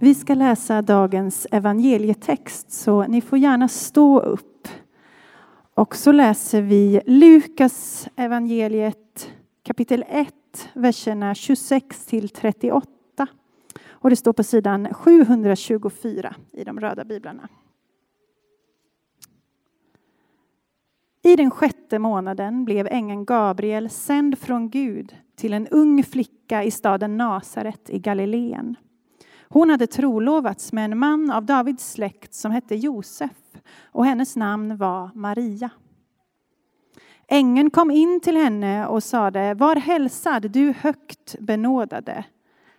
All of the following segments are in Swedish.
Vi ska läsa dagens evangelietext så ni får gärna stå upp. Och så läser vi Lukas evangeliet kapitel 1, verserna 26 till 38. Och det står på sidan 724 i de röda biblarna. I den sjätte månaden blev ängeln Gabriel sänd från Gud till en ung flicka i staden Nasaret i Galileen. Hon hade trolovats med en man av Davids släkt som hette Josef och hennes namn var Maria. Ängeln kom in till henne och sade, var hälsad du högt benådade.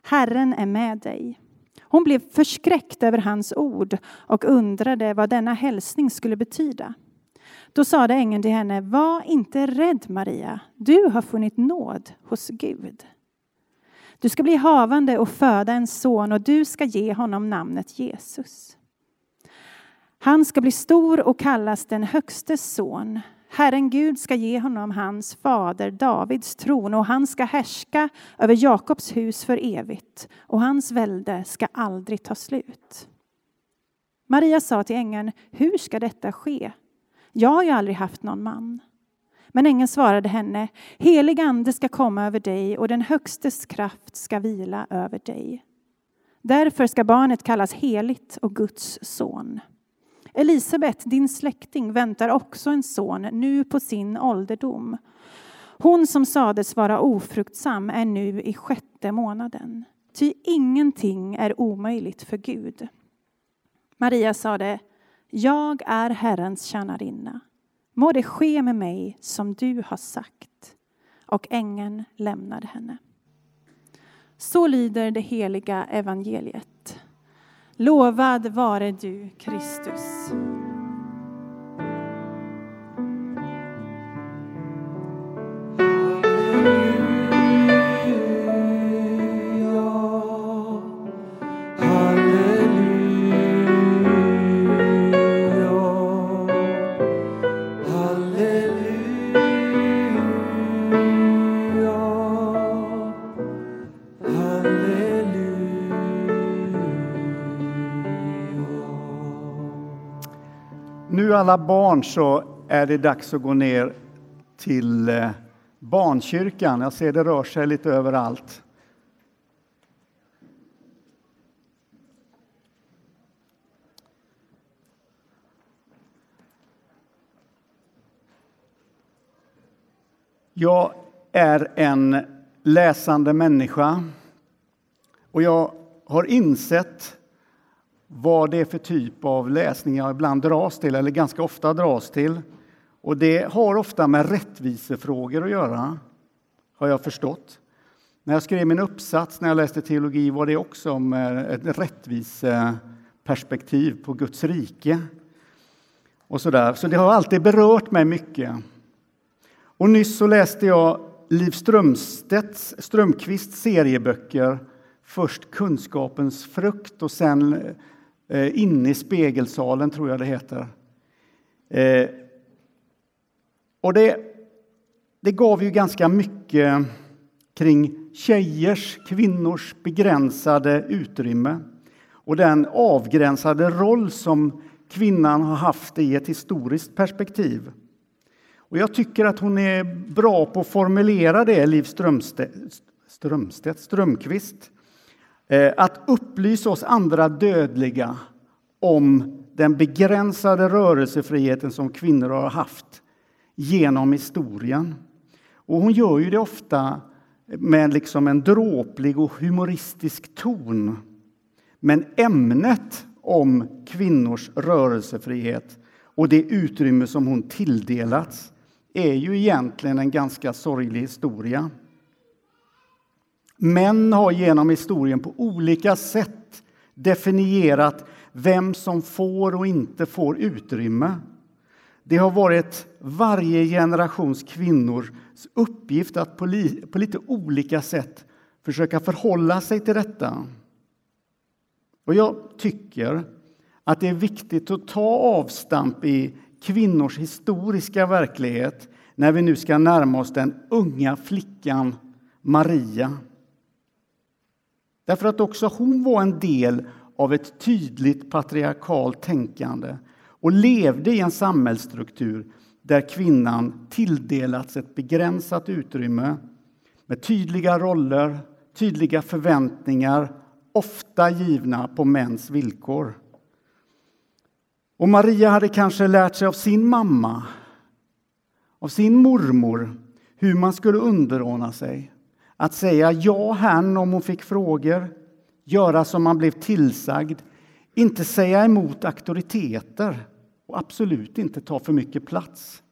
Herren är med dig. Hon blev förskräckt över hans ord och undrade vad denna hälsning skulle betyda. Då sade ängeln till henne, var inte rädd Maria, du har funnit nåd hos Gud. Du ska bli havande och föda en son och du ska ge honom namnet Jesus. Han ska bli stor och kallas den högstes son. Herren Gud ska ge honom hans fader Davids tron och han ska härska över Jakobs hus för evigt och hans välde ska aldrig ta slut. Maria sa till ängeln, hur ska detta ske? Jag har ju aldrig haft någon man. Men ängeln svarade henne, helig ande ska komma över dig och den högstes kraft ska vila över dig. Därför ska barnet kallas heligt och Guds son. Elisabet, din släkting, väntar också en son nu på sin ålderdom. Hon som sades vara ofruktsam är nu i sjätte månaden. Ty ingenting är omöjligt för Gud. Maria sade, jag är Herrens tjänarinna. Må det ske med mig som du har sagt. Och ängeln lämnade henne. Så lyder det heliga evangeliet. Lovad vare du, Kristus. Alla barn så är det dags att gå ner till eh, barnkyrkan. Jag ser det rör sig lite överallt. Jag är en läsande människa och jag har insett vad det är för typ av läsning jag ibland dras till, eller ganska ofta dras till. Och det har ofta med rättvisefrågor att göra, har jag förstått. När jag skrev min uppsats när jag läste teologi var det också om ett rättviseperspektiv på Guds rike. Och så, där. så det har alltid berört mig mycket. Och nyss så läste jag Liv Strömstedts, Strömqvists serieböcker. Först Kunskapens frukt och sen eh, Inne i spegelsalen, tror jag det heter. Eh, och det, det gav ju ganska mycket kring tjejers, kvinnors begränsade utrymme och den avgränsade roll som kvinnan har haft i ett historiskt perspektiv. Och jag tycker att hon är bra på att formulera det, Liv Strömstedt, Strömstedt Strömqvist. Eh, att upplysa oss andra dödliga om den begränsade rörelsefriheten som kvinnor har haft genom historien. Och hon gör ju det ofta med liksom en dråplig och humoristisk ton. Men ämnet om kvinnors rörelsefrihet och det utrymme som hon tilldelats är ju egentligen en ganska sorglig historia. Män har genom historien på olika sätt definierat vem som får och inte får utrymme. Det har varit varje generations kvinnors uppgift att på, li, på lite olika sätt försöka förhålla sig till detta. Och jag tycker att det är viktigt att ta avstamp i kvinnors historiska verklighet när vi nu ska närma oss den unga flickan Maria. Därför att också hon var en del av ett tydligt patriarkalt tänkande och levde i en samhällsstruktur där kvinnan tilldelats ett begränsat utrymme med tydliga roller, tydliga förväntningar, ofta givna på mäns villkor. Och Maria hade kanske lärt sig av sin mamma, av sin mormor, hur man skulle underordna sig. Att säga ja, herrn, om hon fick frågor, göra som man blev tillsagd, inte säga emot auktoriteter och absolut inte ta för mycket plats.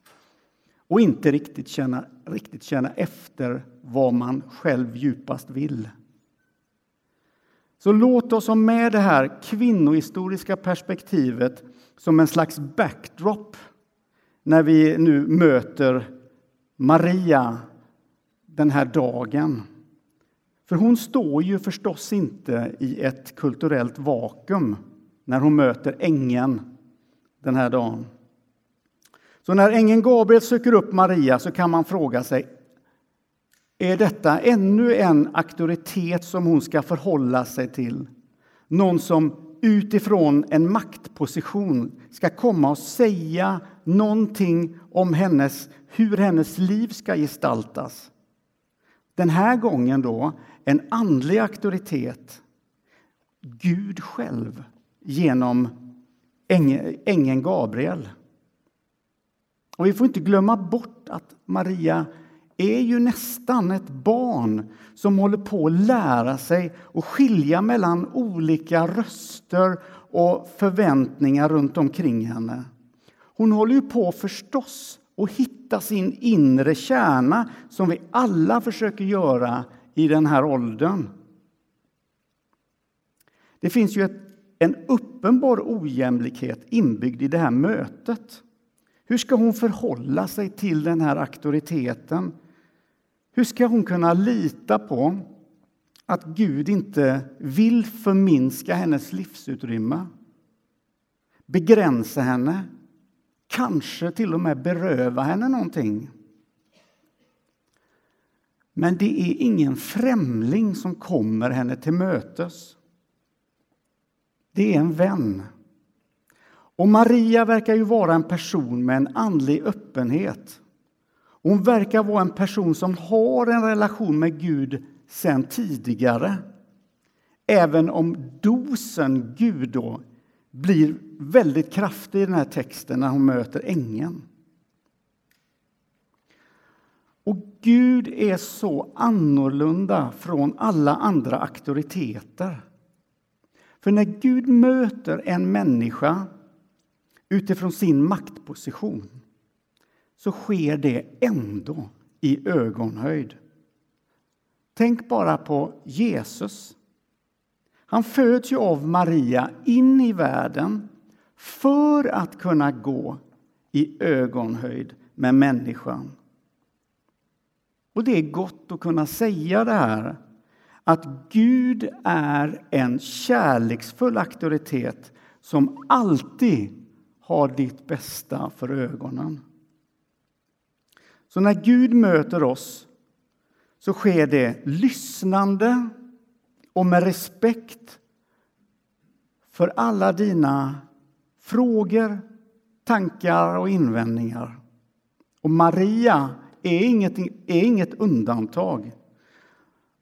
Och inte riktigt känna, riktigt känna efter vad man själv djupast vill. Så låt oss ha med det här kvinnohistoriska perspektivet som en slags backdrop när vi nu möter Maria den här dagen. För hon står ju förstås inte i ett kulturellt vakuum när hon möter ängeln den här dagen. Så när ängeln Gabriel söker upp Maria så kan man fråga sig är detta ännu en auktoritet som hon ska förhålla sig till? Någon som utifrån en maktposition ska komma och säga någonting om hennes, hur hennes liv ska gestaltas. Den här gången då en andlig auktoritet. Gud själv genom ängeln Gabriel. Och vi får inte glömma bort att Maria är ju nästan ett barn som håller på att lära sig att skilja mellan olika röster och förväntningar runt omkring henne. Hon håller ju på förstås och hitta sin inre kärna som vi alla försöker göra i den här åldern. Det finns ju ett, en uppenbar ojämlikhet inbyggd i det här mötet. Hur ska hon förhålla sig till den här auktoriteten? Hur ska hon kunna lita på att Gud inte vill förminska hennes livsutrymme, begränsa henne, kanske till och med beröva henne någonting? Men det är ingen främling som kommer henne till mötes. Det är en vän. Och Maria verkar ju vara en person med en andlig öppenhet. Hon verkar vara en person som har en relation med Gud sen tidigare. Även om dosen Gud då blir väldigt kraftig i den här texten när hon möter ängeln. Och Gud är så annorlunda från alla andra auktoriteter. För när Gud möter en människa utifrån sin maktposition så sker det ändå i ögonhöjd. Tänk bara på Jesus. Han föds ju av Maria in i världen för att kunna gå i ögonhöjd med människan. Och det är gott att kunna säga det här att Gud är en kärleksfull auktoritet som alltid har ditt bästa för ögonen. Så när Gud möter oss så sker det lyssnande och med respekt för alla dina frågor, tankar och invändningar. Och Maria är inget, är inget undantag.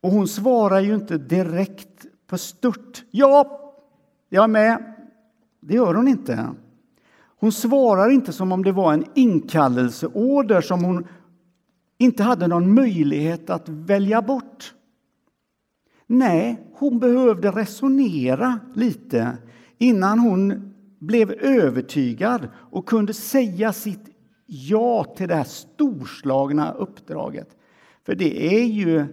Och hon svarar ju inte direkt på stört. Ja, jag är med. Det gör hon inte. Hon svarar inte som om det var en inkallelseorder som hon inte hade någon möjlighet att välja bort. Nej, hon behövde resonera lite innan hon blev övertygad och kunde säga sitt ja till det här storslagna uppdraget. För det är ju,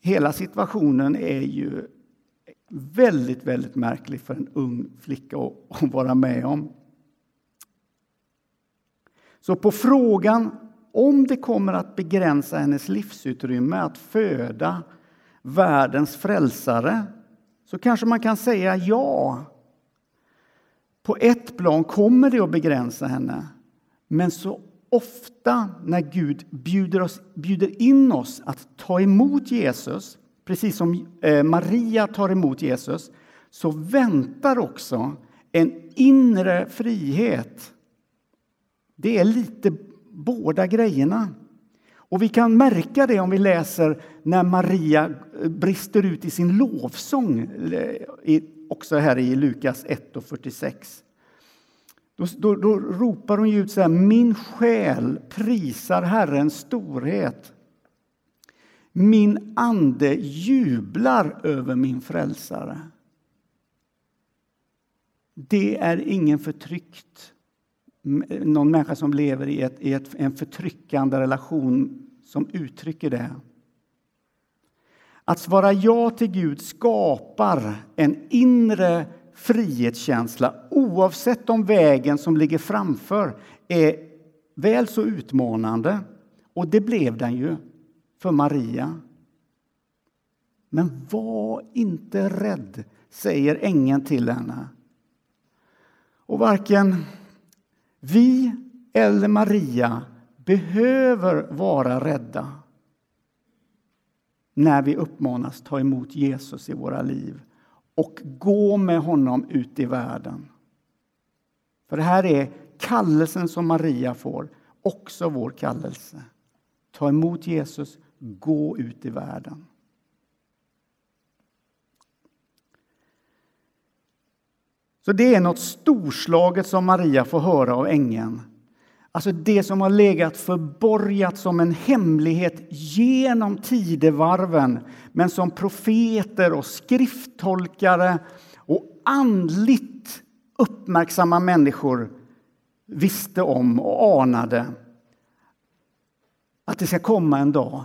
hela situationen är ju väldigt, väldigt märklig för en ung flicka att vara med om. Så på frågan om det kommer att begränsa hennes livsutrymme att föda världens frälsare så kanske man kan säga ja. På ett plan kommer det att begränsa henne. Men så ofta när Gud bjuder, oss, bjuder in oss att ta emot Jesus precis som eh, Maria tar emot Jesus så väntar också en inre frihet. Det är lite båda grejerna. Och vi kan märka det om vi läser när Maria eh, brister ut i sin lovsång, eh, också här i Lukas 1 och 46. Då, då, då ropar hon ut så här, min själ prisar Herrens storhet. Min ande jublar över min frälsare. Det är ingen förtryckt någon människa som lever i, ett, i ett, en förtryckande relation som uttrycker det. Att svara ja till Gud skapar en inre frihetskänsla oavsett om vägen som ligger framför är väl så utmanande. Och det blev den ju för Maria. Men var inte rädd, säger ängeln till henne. Och varken vi eller Maria behöver vara rädda när vi uppmanas ta emot Jesus i våra liv och gå med honom ut i världen. För det här är kallelsen som Maria får, också vår kallelse. Ta emot Jesus, gå ut i världen. Så det är något storslaget som Maria får höra av ängeln. Alltså det som har legat förborgat som en hemlighet genom tidevarven men som profeter och skrifttolkare och andligt uppmärksamma människor visste om och anade. Att det ska komma en dag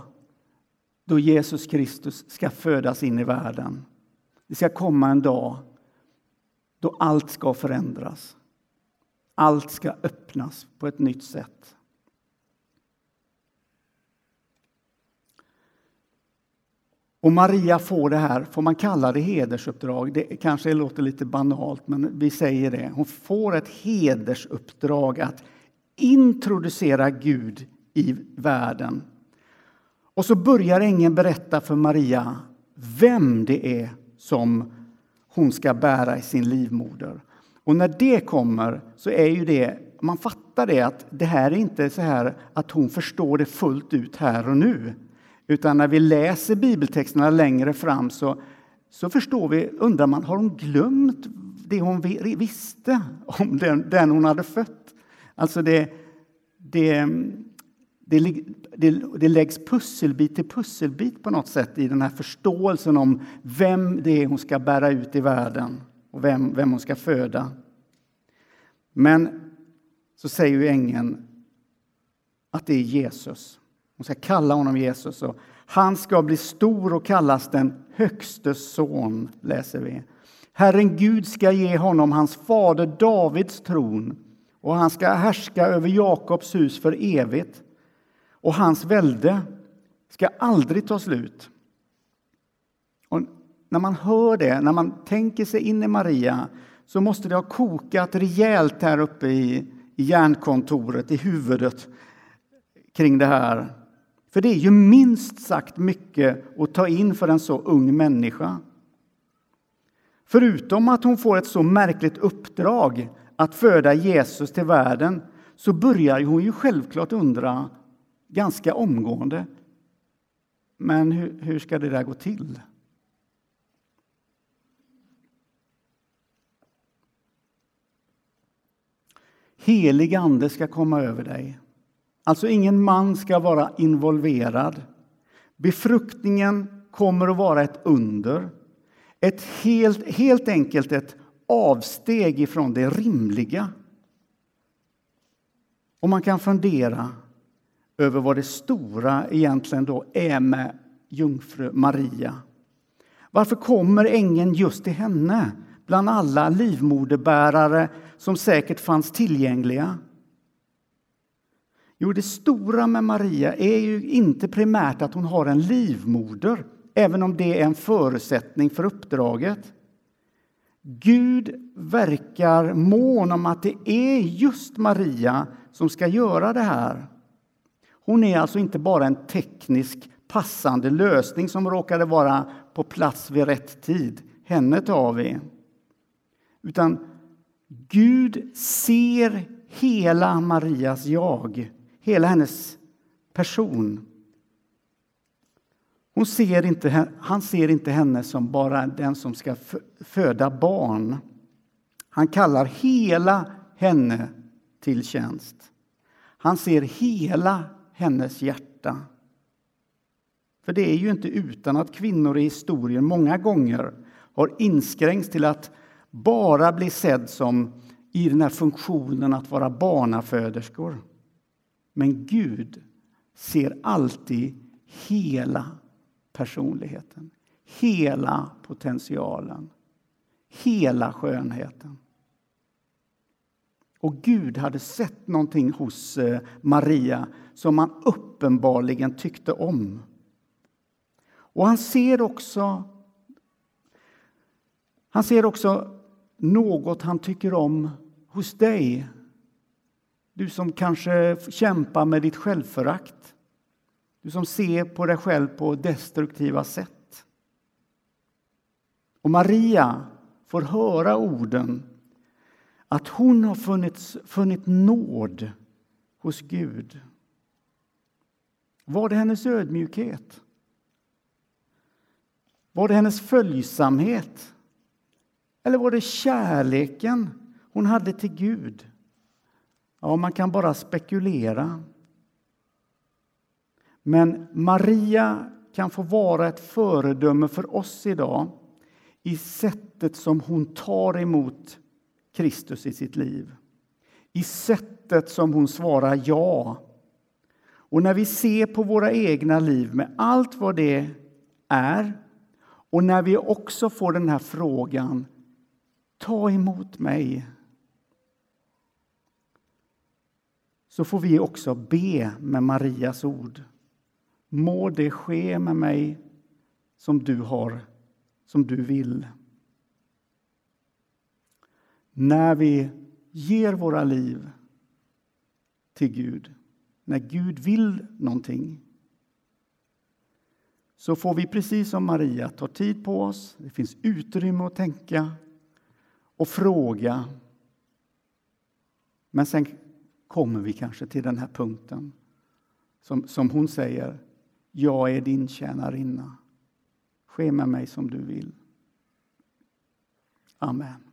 då Jesus Kristus ska födas in i världen. Det ska komma en dag då allt ska förändras. Allt ska öppnas på ett nytt sätt. Och Maria får det här, får man kalla det hedersuppdrag? Det kanske låter lite banalt, men vi säger det. Hon får ett hedersuppdrag att introducera Gud i världen. Och så börjar ängeln berätta för Maria vem det är som hon ska bära i sin livmoder. Och när det kommer så är ju det, man fattar det att det här är inte så här att hon förstår det fullt ut här och nu. Utan när vi läser bibeltexterna längre fram så, så förstår vi, undrar man, har hon glömt det hon visste om den, den hon hade fött? Alltså det, det, det, det, det läggs pusselbit till pusselbit på något sätt i den här förståelsen om vem det är hon ska bära ut i världen och vem, vem hon ska föda. Men så säger ju ängeln att det är Jesus. Hon ska kalla honom Jesus. Och han ska bli stor och kallas den högste son, läser vi. Herren Gud ska ge honom hans fader Davids tron och han ska härska över Jakobs hus för evigt och hans välde ska aldrig ta slut. Och när man hör det, när man tänker sig in i Maria så måste det ha kokat rejält här uppe i, i hjärnkontoret, i huvudet kring det här. För det är ju minst sagt mycket att ta in för en så ung människa. Förutom att hon får ett så märkligt uppdrag att föda Jesus till världen så börjar hon ju självklart undra ganska omgående. Men hur, hur ska det där gå till? Helig ande ska komma över dig. Alltså ingen man ska vara involverad. Befruktningen kommer att vara ett under. Ett helt, helt enkelt ett avsteg ifrån det rimliga. Och man kan fundera över vad det stora egentligen då är med jungfru Maria. Varför kommer ängeln just till henne bland alla livmoderbärare som säkert fanns tillgängliga? Jo, det stora med Maria är ju inte primärt att hon har en livmoder, även om det är en förutsättning för uppdraget. Gud verkar mån om att det är just Maria som ska göra det här. Hon är alltså inte bara en teknisk passande lösning som råkade vara på plats vid rätt tid. henne tar vi. Utan Gud ser hela Marias jag, hela hennes person. Hon ser inte, han ser inte henne som bara den som ska föda barn. Han kallar hela henne till tjänst. Han ser hela hennes hjärta. För det är ju inte utan att kvinnor i historien många gånger har inskränkts till att bara bli sedd som i den här funktionen att vara barnaföderskor. Men Gud ser alltid hela personligheten, hela potentialen, hela skönheten. Och Gud hade sett någonting hos eh, Maria som han uppenbarligen tyckte om. Och han ser också han ser också något han tycker om hos dig. Du som kanske kämpar med ditt självförakt. Du som ser på dig själv på destruktiva sätt. Och Maria får höra orden att hon har funnit, funnit nåd hos Gud. Var det hennes ödmjukhet? Var det hennes följsamhet? Eller var det kärleken hon hade till Gud? Ja, man kan bara spekulera. Men Maria kan få vara ett föredöme för oss idag i sättet som hon tar emot Kristus i sitt liv. I sättet som hon svarar ja. Och när vi ser på våra egna liv med allt vad det är och när vi också får den här frågan Ta emot mig så får vi också be med Marias ord. Må det ske med mig som du har, som du vill. När vi ger våra liv till Gud, när Gud vill någonting så får vi precis som Maria ta tid på oss. Det finns utrymme att tänka och fråga. Men sen kommer vi kanske till den här punkten som, som hon säger. Jag är din tjänarinna. Ske med mig som du vill. Amen.